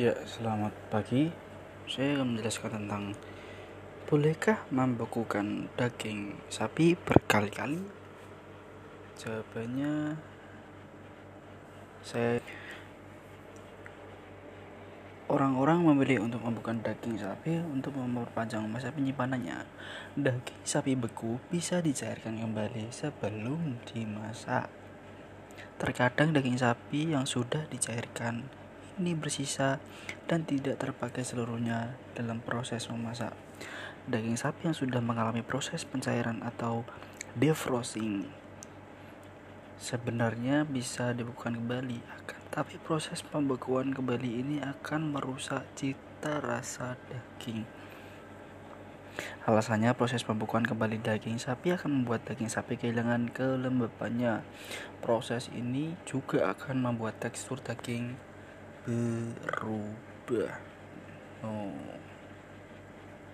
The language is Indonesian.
Ya, selamat pagi. Saya akan menjelaskan tentang bolehkah membekukan daging sapi berkali-kali? Jawabannya saya Orang-orang memilih untuk membekukan daging sapi untuk memperpanjang masa penyimpanannya. Daging sapi beku bisa dicairkan kembali sebelum dimasak. Terkadang daging sapi yang sudah dicairkan ini bersisa dan tidak terpakai seluruhnya dalam proses memasak. Daging sapi yang sudah mengalami proses pencairan atau defrosting sebenarnya bisa dibekukan kembali akan tapi proses pembekuan kembali ini akan merusak cita rasa daging Alasannya proses pembekuan kembali daging sapi akan membuat daging sapi kehilangan kelembapannya. Proses ini juga akan membuat tekstur daging berubah. Oh.